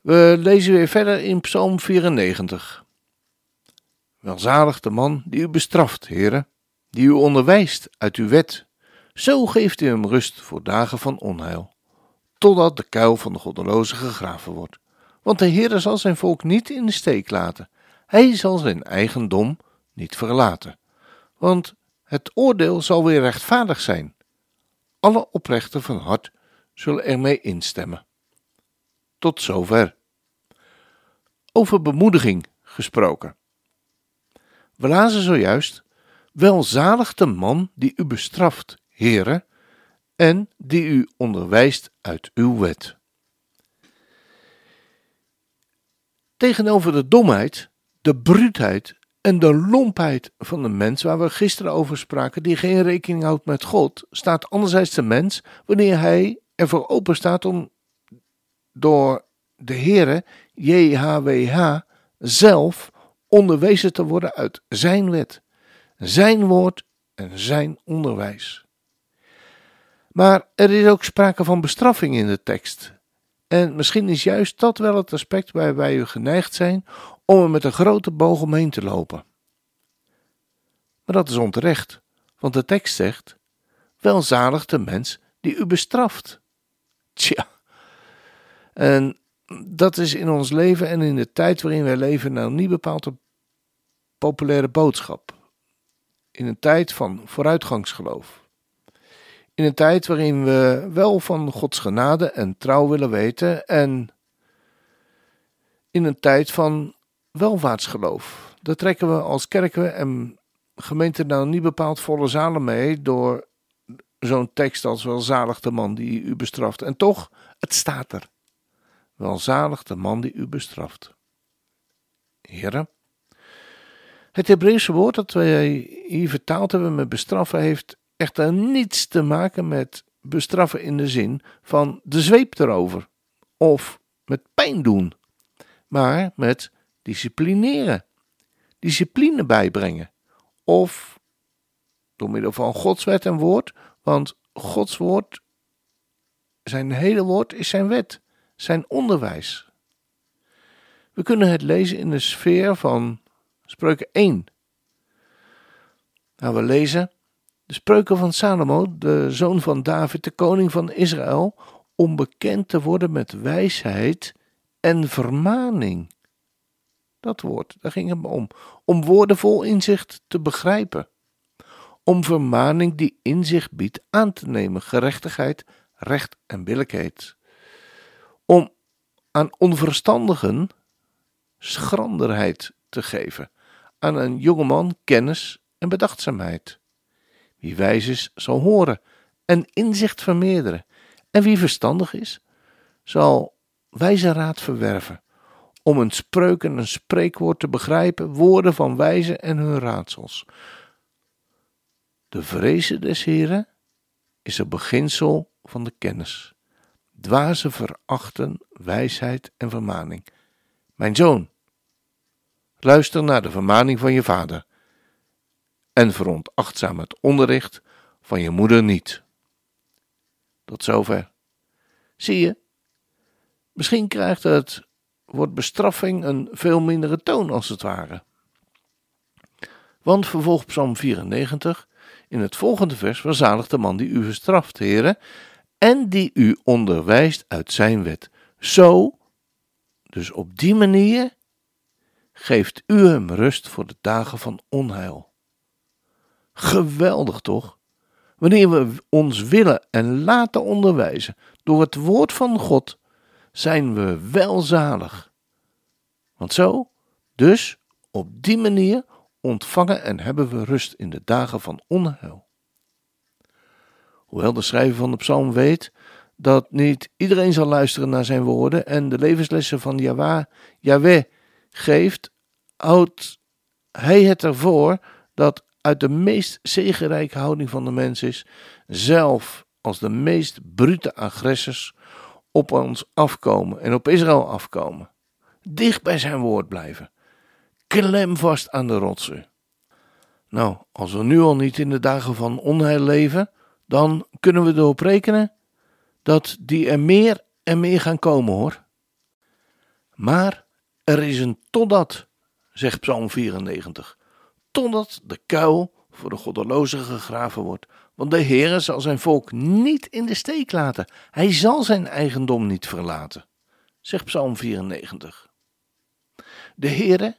We lezen weer verder in Psalm 94. Welzalig de man die u bestraft, heren, die u onderwijst uit uw wet. Zo geeft u hem rust voor dagen van onheil, totdat de kuil van de goddeloze gegraven wordt. Want de Heere zal zijn volk niet in de steek laten. Hij zal zijn eigendom niet verlaten. Want het oordeel zal weer rechtvaardig zijn. Alle oprechten van hart zullen ermee instemmen. Tot zover. Over bemoediging gesproken. We lazen zojuist: Welzalig de man die u bestraft, heren, en die u onderwijst uit uw wet. Tegenover de domheid, de bruutheid en de lompheid van de mens, waar we gisteren over spraken, die geen rekening houdt met God, staat anderzijds de mens wanneer hij ervoor open staat om door de Heere, JHWH, zelf onderwezen te worden uit zijn wet, zijn woord en zijn onderwijs. Maar er is ook sprake van bestraffing in de tekst. En misschien is juist dat wel het aspect waarbij u geneigd zijn om er met een grote boog omheen te lopen. Maar dat is onterecht, want de tekst zegt: Welzalig de mens die u bestraft. Tja. En dat is in ons leven en in de tijd waarin wij leven nou niet bepaald een populaire boodschap. In een tijd van vooruitgangsgeloof. In een tijd waarin we wel van Gods genade en trouw willen weten en in een tijd van welvaartsgeloof. Daar trekken we als kerken en gemeenten nou niet bepaald volle zalen mee door zo'n tekst als welzalig de man die u bestraft. En toch, het staat er. Welzalig de man die u bestraft. Heren, het Hebreeuwse woord dat wij hier vertaald hebben met bestraffen heeft echter niets te maken met bestraffen in de zin van de zweep erover of met pijn doen, maar met disciplineren, discipline bijbrengen of door middel van Gods wet en woord, want Gods woord, zijn hele woord is zijn wet, zijn onderwijs. We kunnen het lezen in de sfeer van Spreuken 1. Nou, we lezen de spreuken van Salomo, de zoon van David, de koning van Israël, om bekend te worden met wijsheid en vermaning. Dat woord, daar ging het om. Om woorden vol inzicht te begrijpen. Om vermaning die inzicht biedt aan te nemen, gerechtigheid, recht en billijkheid. Om aan onverstandigen schranderheid te geven, aan een jongeman kennis en bedachtzaamheid. Wie wijs is, zal horen en inzicht vermeerderen. En wie verstandig is, zal wijze raad verwerven, om een spreuk en een spreekwoord te begrijpen, woorden van wijze en hun raadsels. De vrezen des Heren is het beginsel van de kennis. Dwazen verachten wijsheid en vermaning. Mijn zoon, luister naar de vermaning van je vader en veronachtzaam het onderricht van je moeder niet. Tot zover. Zie je, misschien krijgt het woord bestraffing een veel mindere toon als het ware. Want vervolgt Psalm 94 in het volgende vers: Verzalig de man die u verstraft, heren, en die u onderwijst uit zijn wet. Zo, dus op die manier, geeft u hem rust voor de dagen van onheil. Geweldig toch? Wanneer we ons willen en laten onderwijzen door het woord van God, zijn we welzalig. Want zo, dus op die manier ontvangen en hebben we rust in de dagen van onheil. Hoewel de schrijver van de psalm weet dat niet iedereen zal luisteren naar zijn woorden en de levenslessen van Yahweh, Yahweh geeft, houdt hij het ervoor dat uit de meest zegenrijke houding van de mens is, zelf als de meest brute agressors op ons afkomen en op Israël afkomen. Dicht bij zijn woord blijven. Klem vast aan de rotsen. Nou, als we nu al niet in de dagen van onheil leven, dan kunnen we erop rekenen dat die er meer en meer gaan komen hoor. Maar er is een totdat, zegt Psalm 94, totdat de kuil voor de goddelozen gegraven wordt. Want de Heere zal zijn volk niet in de steek laten. Hij zal zijn eigendom niet verlaten, zegt Psalm 94. De Heere,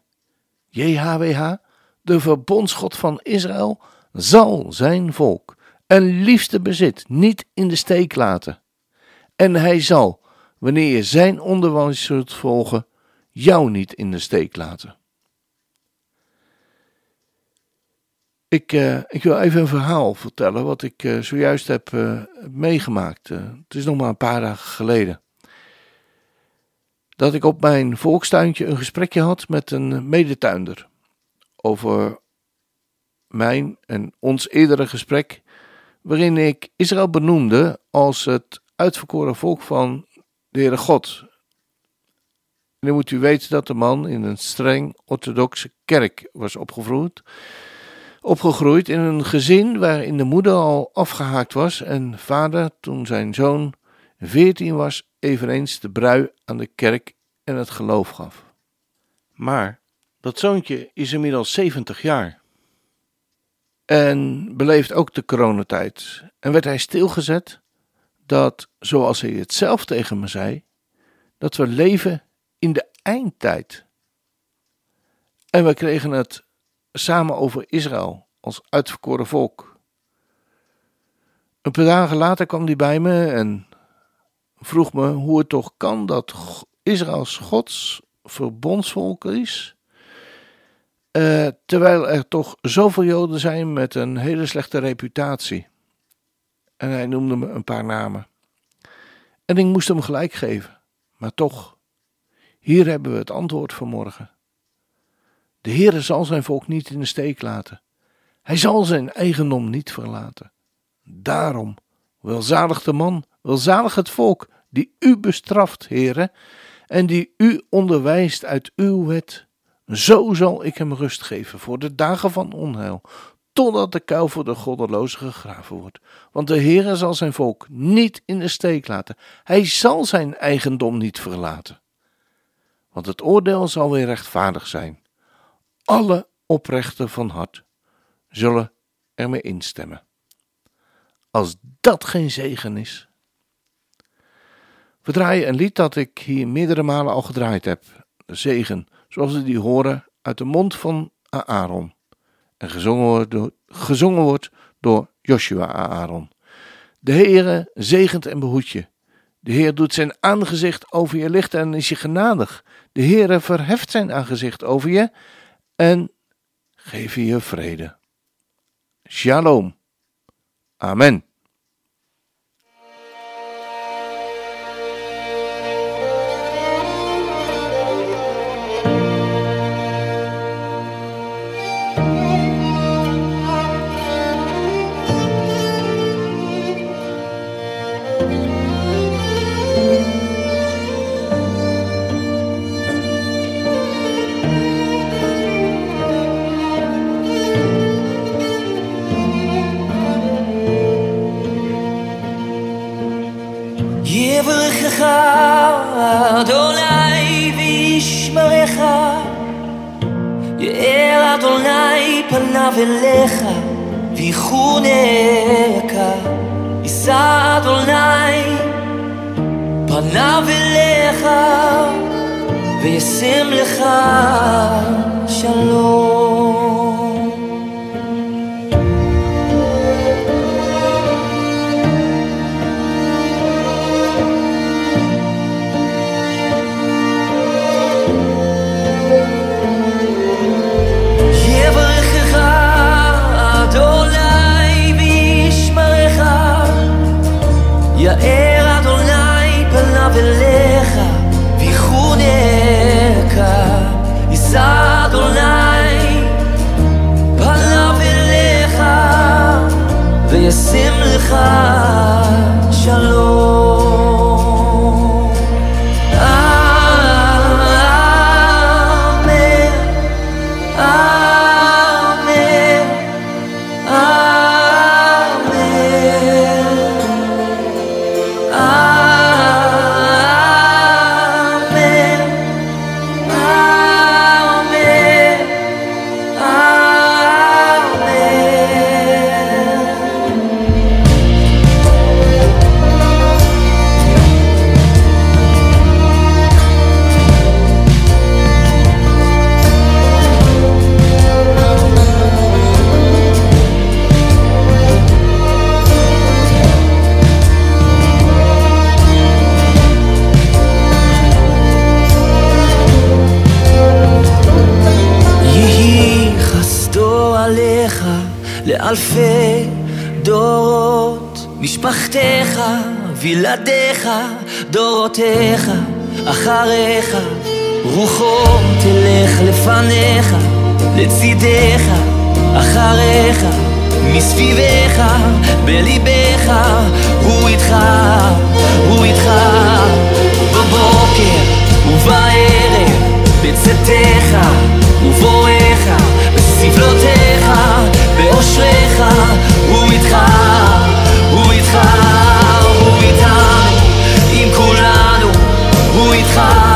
JHWH, de verbondsgod van Israël, zal zijn volk en liefste bezit niet in de steek laten. En hij zal, wanneer je zijn onderwijs zult volgen, jou niet in de steek laten. Ik, uh, ik wil even een verhaal vertellen wat ik uh, zojuist heb uh, meegemaakt. het is nog maar een paar dagen geleden. Dat ik op mijn volkstuintje een gesprekje had met een medetuinder. Over mijn en ons eerdere gesprek, waarin ik Israël benoemde als het uitverkoren volk van de Heere God. En moet u weten dat de man in een streng orthodoxe kerk was opgevoed opgegroeid in een gezin waarin de moeder al afgehaakt was en vader, toen zijn zoon veertien was, eveneens de brui aan de kerk en het geloof gaf. Maar dat zoontje is inmiddels 70 jaar en beleeft ook de coronatijd en werd hij stilgezet dat, zoals hij het zelf tegen me zei, dat we leven in de eindtijd. En we kregen het samen over Israël als uitverkoren volk. Een paar dagen later kwam hij bij me en vroeg me hoe het toch kan dat Israëls Gods verbondsvolk is, uh, terwijl er toch zoveel Joden zijn met een hele slechte reputatie. En hij noemde me een paar namen. En ik moest hem gelijk geven, maar toch, hier hebben we het antwoord vanmorgen. De Heere zal zijn volk niet in de steek laten. Hij zal zijn eigendom niet verlaten. Daarom, welzalig de man, welzalig het volk, die u bestraft, Heere, en die u onderwijst uit uw wet. Zo zal ik hem rust geven voor de dagen van onheil, totdat de kuil voor de goddelozen gegraven wordt. Want de Heere zal zijn volk niet in de steek laten. Hij zal zijn eigendom niet verlaten. Want het oordeel zal weer rechtvaardig zijn alle oprechten van hart zullen ermee instemmen. Als dat geen zegen is. We draaien een lied dat ik hier meerdere malen al gedraaid heb. De zegen, zoals we die horen uit de mond van Aaron. En gezongen wordt door, gezongen wordt door Joshua Aaron. De Heere zegent en behoedt je. De Heer doet zijn aangezicht over je lichten en is je genadig. De Heere verheft zijn aangezicht over je en geef je vrede. Shalom. Amen. פניו אליך ויחונך, יישא אדוני פניו אליך וישם לך שלום. וילדיך, דורותיך אחריך, רוחו תלך לפניך, לצידך, אחריך, מסביבך, בליבך, הוא איתך, הוא איתך, בבוקר ובערב, בצאתך ובואך, בסבלותיך, באושריך, הוא איתך, הוא איתך, far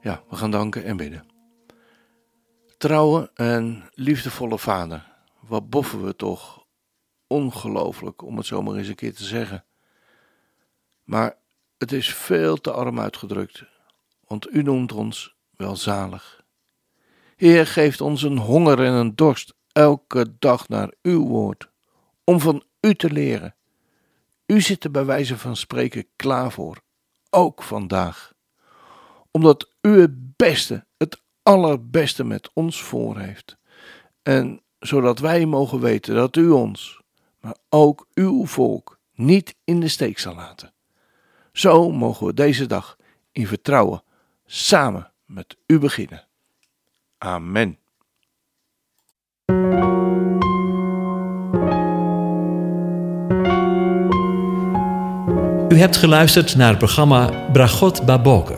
Ja, we gaan danken en bidden. Trouwe en liefdevolle Vader, wat boffen we toch ongelooflijk om het zomaar eens een keer te zeggen. Maar het is veel te arm uitgedrukt, want u noemt ons welzalig. Heer, geeft ons een honger en een dorst elke dag naar uw woord, om van u te leren. U zit er bij wijze van spreken klaar voor, ook vandaag omdat u het beste, het allerbeste met ons voor heeft. En zodat wij mogen weten dat u ons, maar ook uw volk, niet in de steek zal laten. Zo mogen we deze dag in vertrouwen samen met u beginnen. Amen. U hebt geluisterd naar het programma Bragot Baboker.